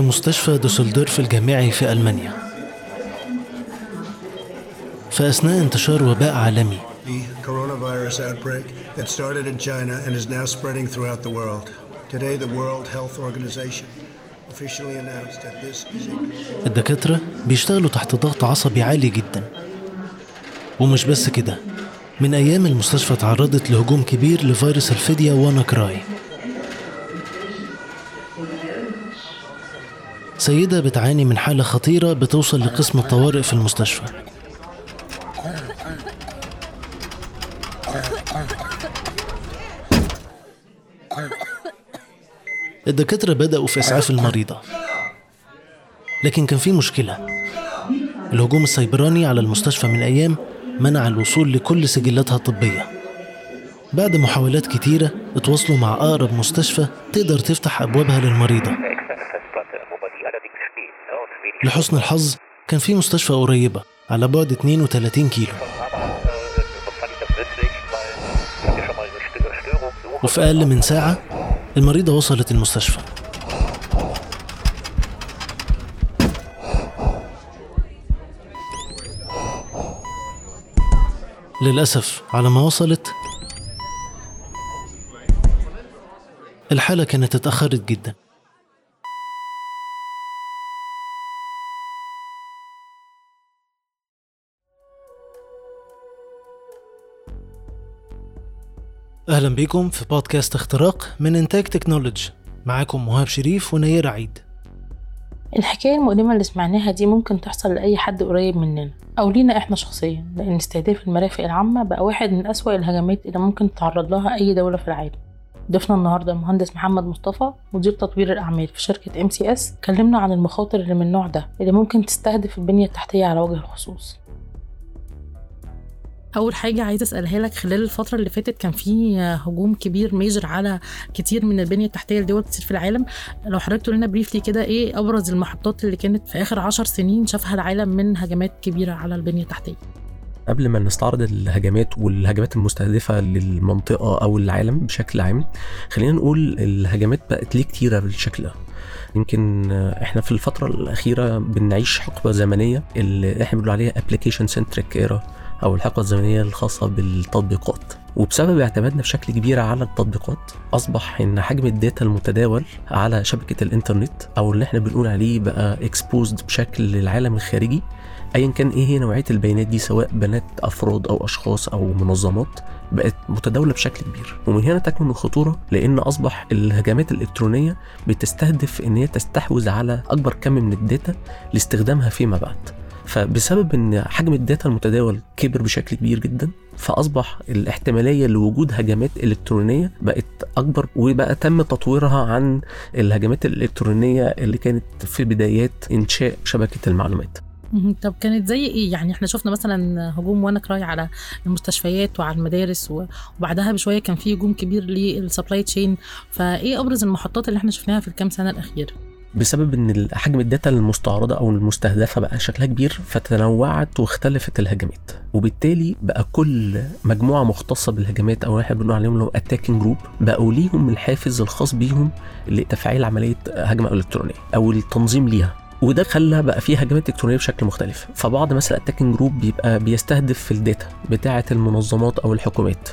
في مستشفى دوسلدورف الجامعي في ألمانيا. فأثناء انتشار وباء عالمي The coronavirus outbreak that started in China and is now spreading throughout the world. Today, the World Health Organization officially announced that this is a الدكاترة بيشتغلوا تحت ضغط عصبي عالي جدا. ومش بس كده من أيام المستشفى تعرضت لهجوم كبير لفيروس الفدية وأنا سيدة بتعاني من حالة خطيرة بتوصل لقسم الطوارئ في المستشفى. الدكاترة بدأوا في إسعاف المريضة. لكن كان في مشكلة. الهجوم السيبراني على المستشفى من أيام منع الوصول لكل سجلاتها الطبية. بعد محاولات كتيرة اتواصلوا مع أقرب مستشفى تقدر تفتح أبوابها للمريضة. لحسن الحظ كان في مستشفى قريبة على بعد 32 كيلو. وفي أقل من ساعة المريضة وصلت المستشفى للأسف على ما وصلت الحالة كانت اتأخرت جدا أهلا بيكم في بودكاست اختراق من إنتاج تكنولوجي. معاكم مهاب شريف ونير عيد. الحكاية المؤلمة اللي سمعناها دي ممكن تحصل لأي حد قريب مننا أو لينا إحنا شخصيا لأن استهداف المرافق العامة بقى واحد من أسوأ الهجمات اللي ممكن تتعرض لها أي دولة في العالم. ضيفنا النهاردة المهندس محمد مصطفى مدير تطوير الأعمال في شركة MCS كلمنا عن المخاطر اللي من النوع ده اللي ممكن تستهدف البنية التحتية على وجه الخصوص. أول حاجة عايزة أسألها لك خلال الفترة اللي فاتت كان في هجوم كبير major على كتير من البنية التحتية لدول كتير في العالم. لو حضرتك تقول لنا briefly كده إيه أبرز المحطات اللي كانت في آخر عشر سنين شافها العالم من هجمات كبيرة على البنية التحتية؟ قبل ما نستعرض الهجمات والهجمات المستهدفة للمنطقة أو العالم بشكل عام خلينا نقول الهجمات بقت ليه كتيرة بالشكل ده. يمكن إحنا في الفترة الأخيرة بنعيش حقبة زمنية اللي إحنا بنقول عليها application centric era. أو الحقبة الزمنية الخاصة بالتطبيقات. وبسبب اعتمادنا بشكل كبير على التطبيقات أصبح إن حجم الداتا المتداول على شبكة الإنترنت أو اللي إحنا بنقول عليه بقى exposed بشكل للعالم الخارجي ايا كان إيه هي نوعية البيانات دي سواء بيانات أفراد أو أشخاص أو منظمات بقت متداولة بشكل كبير. ومن هنا تكمن الخطورة لأن أصبح الهجمات الإلكترونية بتستهدف إن هي تستحوذ على أكبر كم من الداتا لاستخدامها فيما بعد. فبسبب إن حجم الداتا المتداول كبر بشكل كبير جدا فأصبح الاحتمالية لوجود هجمات إلكترونية بقت أكبر وبقى تم تطويرها عن الهجمات الإلكترونية اللي كانت في بدايات إنشاء شبكة المعلومات. طب كانت زي إيه؟ يعني إحنا شفنا مثلا هجوم WannaCry على المستشفيات وعلى المدارس وبعدها بشوية كان في هجوم كبير لل supply chain فإيه أبرز المحطات اللي إحنا شفناها في الكام سنة الاخيره بسبب إن حجم الداتا المستعرضة أو المستهدفة بقى شكلها كبير فتنوعت واختلفت الهجمات. وبالتالي بقى كل مجموعة مختصة بالهجمات أو إحنا بنقول عليهم ال attacking group بقوا ليهم الحافز الخاص بيهم لتفعيل عملية هجمة إلكترونية أو التنظيم ليها. وده خلى بقى فيه هجمات إلكترونية بشكل مختلف. فبعض مثلا attacking group بيبقى بيستهدف الداتا بتاعة المنظمات أو الحكومات.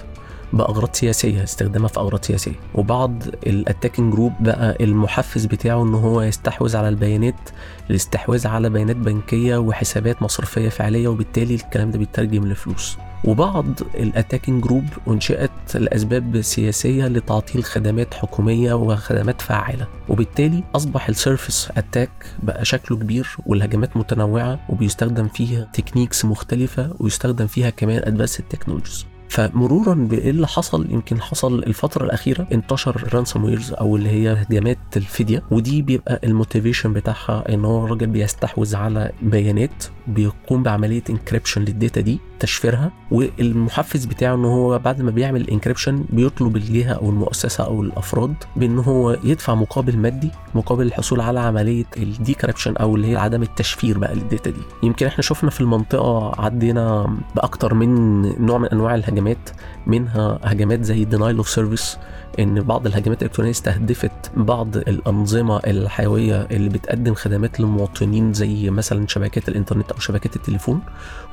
بأغراض سياسية استخدامها في أغراض سياسية. وبعض ال attacking group بقى المحفز بتاعه إن هو يستحوذ على البيانات الاستحواذ على بيانات بنكية وحسابات مصرفية فعلية وبالتالي الكلام ده بيترجم لفلوس. وبعض ال attacking group أنشئت لأسباب سياسية لتعطيل خدمات حكومية وخدمات فعاله وبالتالي أصبح ال service attack بقى شكله كبير والهجمات متنوعة وبيستخدم فيها techniques مختلفة ويستخدم فيها كمان advanced technologies فمرورا بإيه اللي حصل؟ يمكن حصل الفترة الأخيرة انتشر ال ransomwares أو اللي هي هجمات الفديه ودي بيبقى ال motivation بتاعها إن هو الراجل بيستحوذ على بيانات بيقوم بعملية encryption للداتا دي تشفيرها والمحفز بتاعه إن هو بعد ما بيعمل ال encryption بيطلب الجهة أو المؤسسة أو الأفراد بإن هو يدفع مقابل مادي مقابل الحصول على عملية ال decryption أو اللي هي عدم التشفير بقى للداتا دي. يمكن إحنا شفنا في المنطقة عدينا بأكتر من نوع من أنواع الهجمات هجمات منها هجمات زي denial of service إن بعض الهجمات الإلكترونية استهدفت بعض الأنظمة الحيوية اللي بتقدم خدمات للمواطنين زي مثلا شبكات الإنترنت أو شبكات التليفون.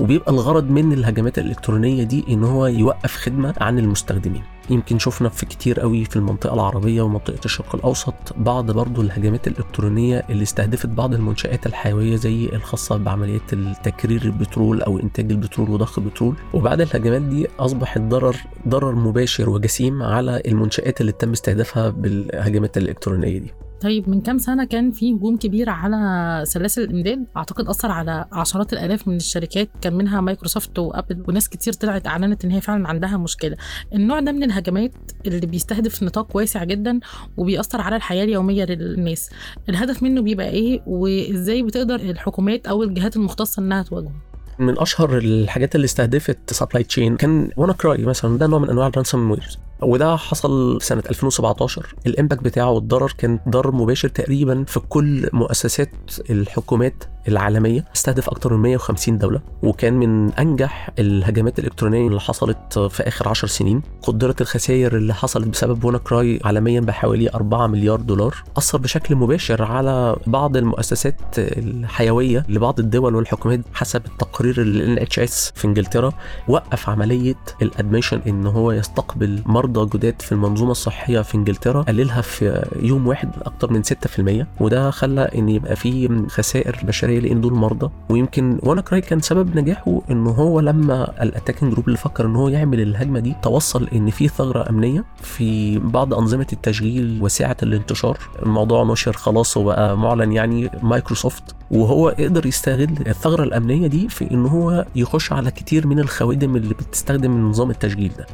وبيبقى الغرض من الهجمات الإلكترونية دي إن هو يوقف خدمة عن المستخدمين. يمكن شفنا في كتير قوي في المنطقة العربية ومنطقة الشرق الأوسط بعض برضو الهجمات الإلكترونية اللي استهدفت بعض المنشآت الحيوية زي الخاصة بعمليات التكرير البترول أو إنتاج البترول وضخ البترول. وبعد الهجمات دي اصبح الضرر ضرر مباشر وجسيم على المنشآت اللي تم استهدافها بالهجمات الإلكترونية دي. طيب من كام سنة كان في هجوم كبير على سلاسل الإمداد؟ أعتقد أثر على عشرات الآلاف من الشركات كان منها مايكروسوفت وأبل وناس كتير طلعت أعلنت إن هي فعلا عندها مشكلة. النوع ده من الهجمات اللي بيستهدف نطاق واسع جدا وبيأثر على الحياة اليومية للناس. الهدف منه بيبقى إيه؟ وإزاي بتقدر الحكومات أو الجهات المختصة إنها تواجهه؟ من أشهر الحاجات اللي استهدفت supply chain كان WannaCry مثلا ده نوع من أنواع ال ransomware وده حصل سنة 2017 ال impact بتاعه والضرر كان ضرر مباشر تقريبا في كل مؤسسات الحكومات العالمية استهدف أكثر من 150 دولة وكان من أنجح الهجمات الإلكترونية اللي حصلت في آخر 10 سنين. قدرت الخسائر اللي حصلت بسبب WannaCry عالميا بحوالي 4 مليار دولار أثر بشكل مباشر على بعض المؤسسات الحيوية لبعض الدول والحكومات حسب التقرير ال NHS في إنجلترا وقف عملية ال admission إن هو يستقبل مرضى جداد في المنظومة الصحية في إنجلترا قللها في يوم واحد أكتر من 6% وده خلى إن يبقى في خسائر بشرية لأن دول مرضى ويمكن WannaCry كان سبب نجاحه إن هو لما ال attacking group اللي فكر إن هو يعمل الهجمة دي توصل إن في ثغرة أمنية في بعض أنظمة التشغيل وسعة الانتشار الموضوع نشر خلاص وبقى معلن يعني مايكروسوفت وهو قدر يستغل الثغرة الأمنية دي في إن هو يخش على كتير من الخوادم اللي بتستخدم نظام التشغيل ده.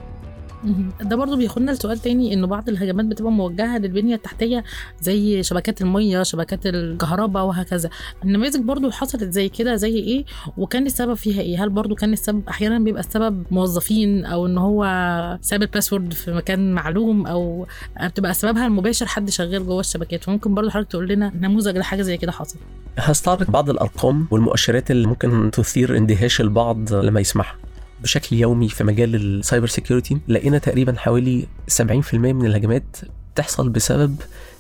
ده برضو بياخدنا لسؤال تاني إنه بعض الهجمات بتبقى موجهة للبنية التحتية زي شبكات المية شبكات الكهرباء وهكذا. النماذج برضو حصلت زي كده زي إيه؟ وكان السبب فيها إيه؟ هل برضو كان السبب أحيانا بيبقى السبب موظفين أو إن هو ساب الباسورد في مكان معلوم أو بتبقى سببها المباشر حد شغال جوه الشبكات؟ فممكن برضو حضرتك تقول لنا نموذج لحاجة زي كده حصل. هستعرض بعض الأرقام والمؤشرات اللي ممكن تثير اندهاش البعض لما يسمعها. بشكل يومي في مجال ال cyber security لقينا تقريبا حوالي 70% من الهجمات تحصل بسبب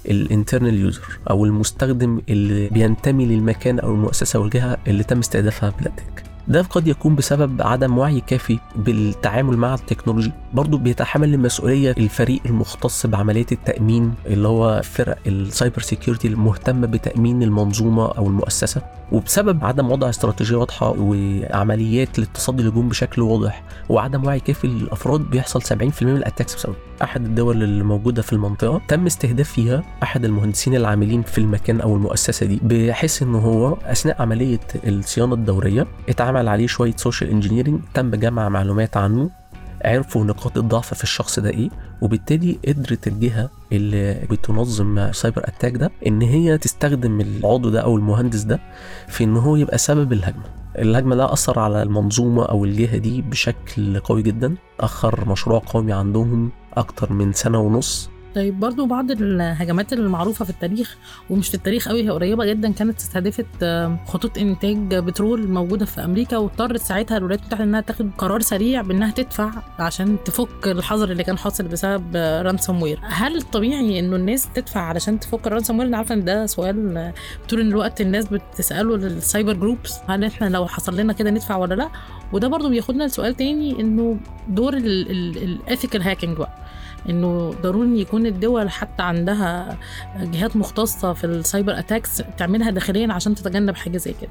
ال internal user أو المستخدم اللي بينتمي للمكان أو المؤسسة أو الجهة اللي تم استهدافها بال attack ده قد يكون بسبب عدم وعي كافي بالتعامل مع ال technology برضو بيتحمل المسؤولية الفريق المختص بعملية التأمين اللي هو فرق ال cyber security المهتمة بتأمين المنظومة أو المؤسسة. وبسبب عدم وضع استراتيجية واضحة وعمليات للتصدي للهجوم بشكل واضح وعدم وعي كافي للأفراد بيحصل 70% من ال attacks بسبب أحد الدول اللي موجودة في المنطقة. تم استهداف فيها أحد المهندسين العاملين في المكان أو المؤسسة دي بحيث إن هو أثناء عملية الصيانة الدورية اتعمل عليه شوية social engineering تم جمع معلومات عنه عرفوا نقاط الضعف في الشخص ده إيه وبالتالي قدرت الجهة اللي بتنظم cyber attack ده إن هي تستخدم العضو ده أو المهندس ده في إن هو يبقى سبب الهجمة. الهجمة ده أثر على المنظومة أو الجهة دي بشكل قوي جدا. أخر مشروع قومي عندهم أكتر من سنة ونص طيب برضو بعض الهجمات المعروفة في التاريخ ومش في التاريخ قوي هي قريبة جدا كانت استهدفت خطوط إنتاج بترول موجودة في أمريكا واضطرت ساعتها الولايات المتحدة إنها تاخد قرار سريع بإنها تدفع عشان تفك الحظر اللي كان حاصل بسبب ransomware هل الطبيعي إنه الناس تدفع علشان تفك ال ransomware أنا عارفة إن ده سؤال طول الوقت الناس بتسأله لل cyber groups هل إحنا لو حصل لنا كده ندفع ولا لأ؟ وده برضو بياخدنا لسؤال تاني إنه دور ال ethical hacking بقى. إنه ضروري يكون الدول حتى عندها جهات مختصة في ال cyber attacks تعملها داخليا عشان تتجنب حاجة زي كده.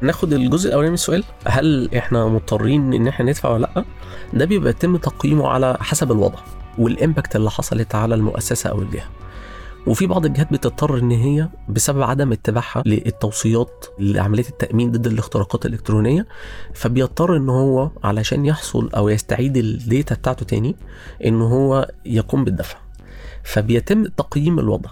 ناخد الجزء الأولاني من السؤال هل إحنا مضطرين إن إحنا ندفع ولا لأ؟ ده بيبقى يتم تقييمه على حسب الوضع وال impact اللي حصلت على المؤسسة أو الجهة. وفي بعض الجهات بتضطر إن هي بسبب عدم اتباعها للتوصيات لعملية التأمين ضد الاختراقات الإلكترونية فبيضطر إن هو علشان يحصل أو يستعيد ال data بتاعته تاني إن هو يقوم بالدفع. فبيتم تقييم الوضع.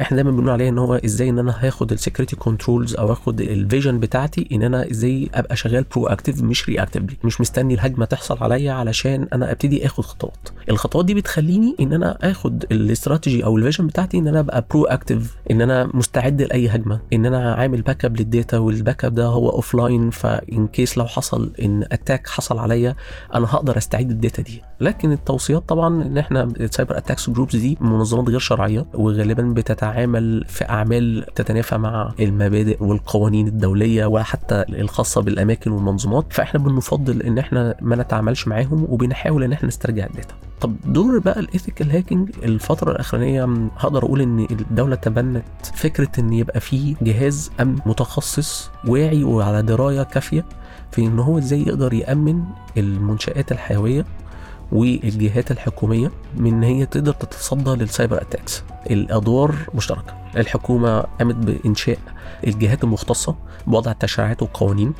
إحنا دايما بنقول عليها إن هو إزاي إن أنا هاخد ال security controls أو اخد ال vision بتاعتي إن أنا إزاي أبقى شغال proactive مش reactively مش مستني الهجمه تحصل عليا علشان أنا أبتدي آخد خطوات. الخطوات دي بتخليني إن أنا آخد الاستراتيجي أو ال vision بتاعتي إن أنا أبقى proactive إن أنا مستعد لأي هجمة إن أنا عامل backup لل data وال backup ده هو offline فّ in case لو حصل إن attack حصل عليا أنا هقدر أستعيد ال data دي. لكن التوصيات طبعا إن إحنا ال cyber attacks groups دي منظمات غير شرعية وغالبا بتتعامل في أعمال تتنافى مع المبادئ والقوانين الدولية وحتى الخاصة بالأماكن والمنظومات فإحنا بنفضل إن إحنا ما نتعاملش معاهم وبنحاول إن إحنا نسترجع ال data. طب دور بقى ال ethical hacking الفترة الأخرانية هقدر أقول إن الدولة تبنت فكرة إن يبقى في جهاز أمن متخصص واعي وعلى دراية كافية في إن هو إزاي يقدر يأمن المنشآت الحيوية والجهات الحكومية من إن هي تقدر تتصدى لل cyber attacks. الأدوار مشتركة. الحكومة قامت بإنشاء الجهات المختصة بوضع التشريعات والقوانين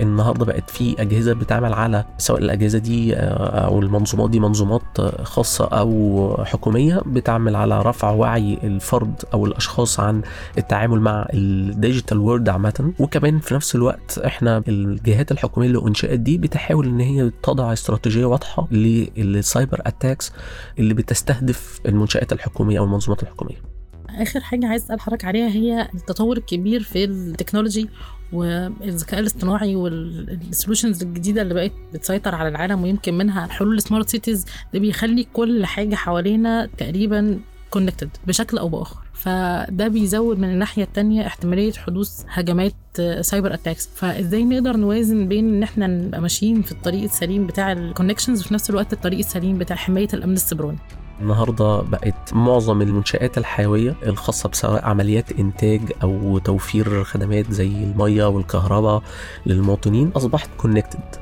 النهارده بقت في أجهزة بتعمل على سواء الأجهزة دي آه، أو المنظومات دي منظومات خاصة أو حكومية بتعمل على رفع وعي الفرد أو الأشخاص عن التعامل مع ال digital world عامة. وكمان في نفس الوقت إحنا الجهات الحكومية اللي انشئت دي بتحاول إن هي تضع استراتيجية واضحة لل cyber attacks اللي بتستهدف المنشآت الحكومية أو المنظومات الحكومية. آخر حاجة عايز أسأل حضرتك عليها هي التطور الكبير في ال technology والذكاء الاصطناعي وال solutions الجديدة اللي بقت بتسيطر على العالم ويمكن منها حلول ال smart cities ده بيخلي كل حاجة حوالينا تقريبا connected بشكل أو بآخر. فده بيزود من الناحية التانية احتمالية حدوث هجمات cyber attacks فإزاي نقدر نوازن بين إن إحنا نبقى ماشيين في الطريق السليم بتاع ال connections وفي نفس الوقت الطريق السليم بتاع حماية الأمن السيبراني؟ النهارده بقت معظم المنشآت الحيوية الخاصة بسواء عمليات إنتاج أو توفير خدمات زي المية والكهرباء للمواطنين أصبحت connected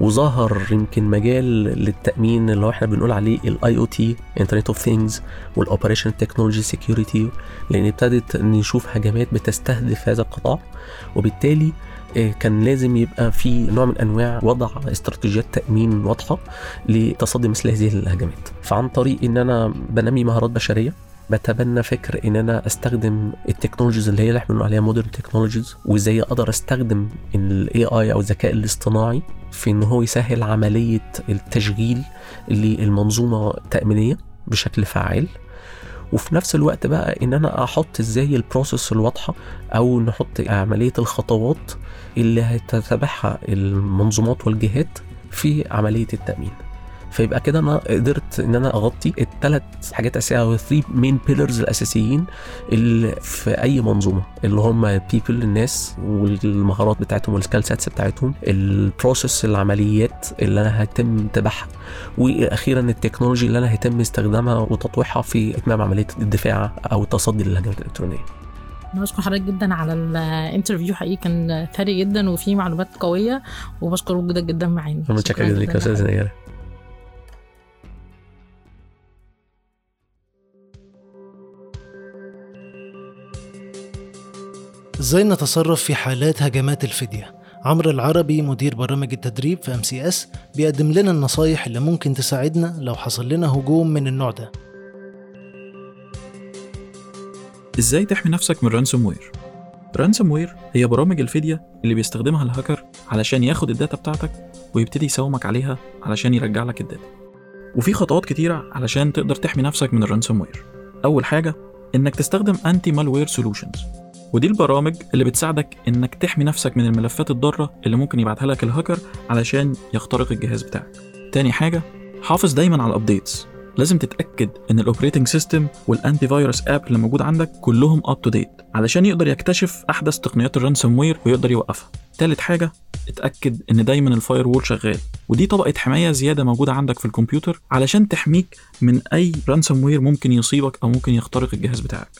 وظهر يمكن مجال للتأمين اللي هو إحنا بنقول عليه ال IoT Internet of Things وال operation technology security لأن ابتدت نشوف هجمات بتستهدف هذا القطاع. وبالتالي آه، كان لازم يبقى في نوع من أنواع وضع استراتيجيات تأمين واضحة لتصدي مثل هذه الهجمات. فعن طريق إن أنا بنمي مهارات بشرية بتبنى فكر إن أنا أستخدم ال technologies اللي هي اللي إحنا بنقول عليها modern technologies وإزاي أقدر أستخدم ال AI أو الذكاء الاصطناعي في إن هو يسهل عملية التشغيل للمنظومة التامينيه بشكل فعال وفي نفس الوقت بقى إن أنا أحط إزاي ال process الواضحة أو نحط عملية الخطوات اللي هتتبعها المنظومات والجهات في عملية التأمين. فيبقى كده أنا قدرت إن أنا أغطي الثلاث حاجات أساسية أو ال three main pillars الأساسيين اللي في أي منظومة اللي هم people الناس والمهارات بتاعتهم وال skill sets بتاعتهم ال process العمليات اللي أنا هيتم تبعها وأخيرا ال technology اللي أنا هيتم استخدامها وتطويعها في إتمام عملية الدفاع أو التصدي للهجمات الإلكترونية. أنا بشكر حضرتك جدا على ال interview حقيقي كان ثري جدا وفيه معلومات قوية وبشكر وجودك جدا معانا. أنا متشكر جدا ليك يا أستاذ نيره إزاي نتصرف في حالات هجمات الفدية. عمرو العربي مدير برامج التدريب في ام سي اس بيقدم لنا النصايح اللي ممكن تساعدنا لو حصل لنا هجوم من النوع ده. إزاي تحمي نفسك من ransomware ransomware هي برامج الفدية اللي بيستخدمها الهاكر علشان ياخد ال data بتاعتك ويبتدي يساومك عليها علشان يرجع لك ال data. وفي خطوات كتيرة علشان تقدر تحمي نفسك من ال ransomware أول حاجة إنك تستخدم anti-malware solutions ودي البرامج اللي بتساعدك إنك تحمي نفسك من الملفات الضارة اللي ممكن يبعتها لك الهاكر علشان يخترق الجهاز بتاعك. تاني حاجة حافظ دايما على ال updates لازم تتأكد إن ال operating system وال antivirus app اللي موجود عندك كلهم up to date علشان يقدر يكتشف أحدث تقنيات ال ransomware ويقدر يوقفها. تالت حاجة اتأكد إن دايما ال firewall شغال. ودي طبقة حماية زيادة موجودة عندك في الكمبيوتر علشان تحميك من أي ransomware ممكن يصيبك أو ممكن يخترق الجهاز بتاعك.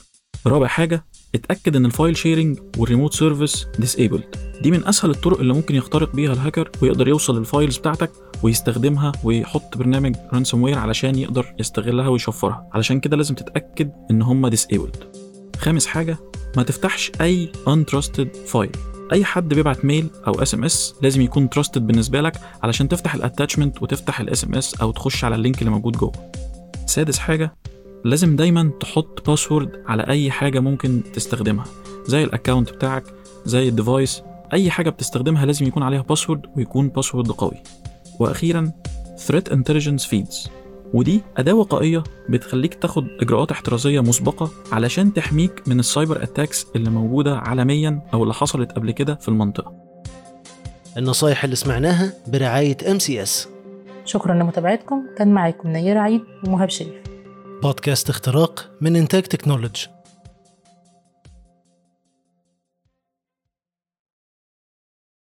رابع حاجة اتأكد إن ال file sharing وال remote service disabled دي من أسهل الطرق اللي ممكن يخترق بيها الهاكر ويقدر يوصل لل files بتاعتك ويستخدمها ويحط برنامج ransomware علشان يقدر يستغلها ويشفرها. علشان كده لازم تتأكد إن هم disabled خامس حاجة ما تفتحش أي untrusted file أي حد بيبعت mail أو SMS لازم يكون trusted بالنسبة لك علشان تفتح ال attachment وتفتح ال SMS أو تخش على ال link اللي موجود جوه. سادس حاجة لازم دايما تحط password على أي حاجة ممكن تستخدمها. زي ال account بتاعك زي ال device أي حاجة بتستخدمها لازم يكون عليها password ويكون password قوي. وأخيرا Threat Intelligence Feeds. ودي أداة وقائية بتخليك تاخد إجراءات احترازية مسبقة علشان تحميك من ال cyber attacks اللي موجودة عالميا أو اللي حصلت قبل كده في المنطقة. النصايح اللي سمعناها برعاية MCS شكرا لمتابعتكم. كان معاكم نيرة عيد ومهاب شريف. بودكاست اختراق من إنتاج تكنولوجي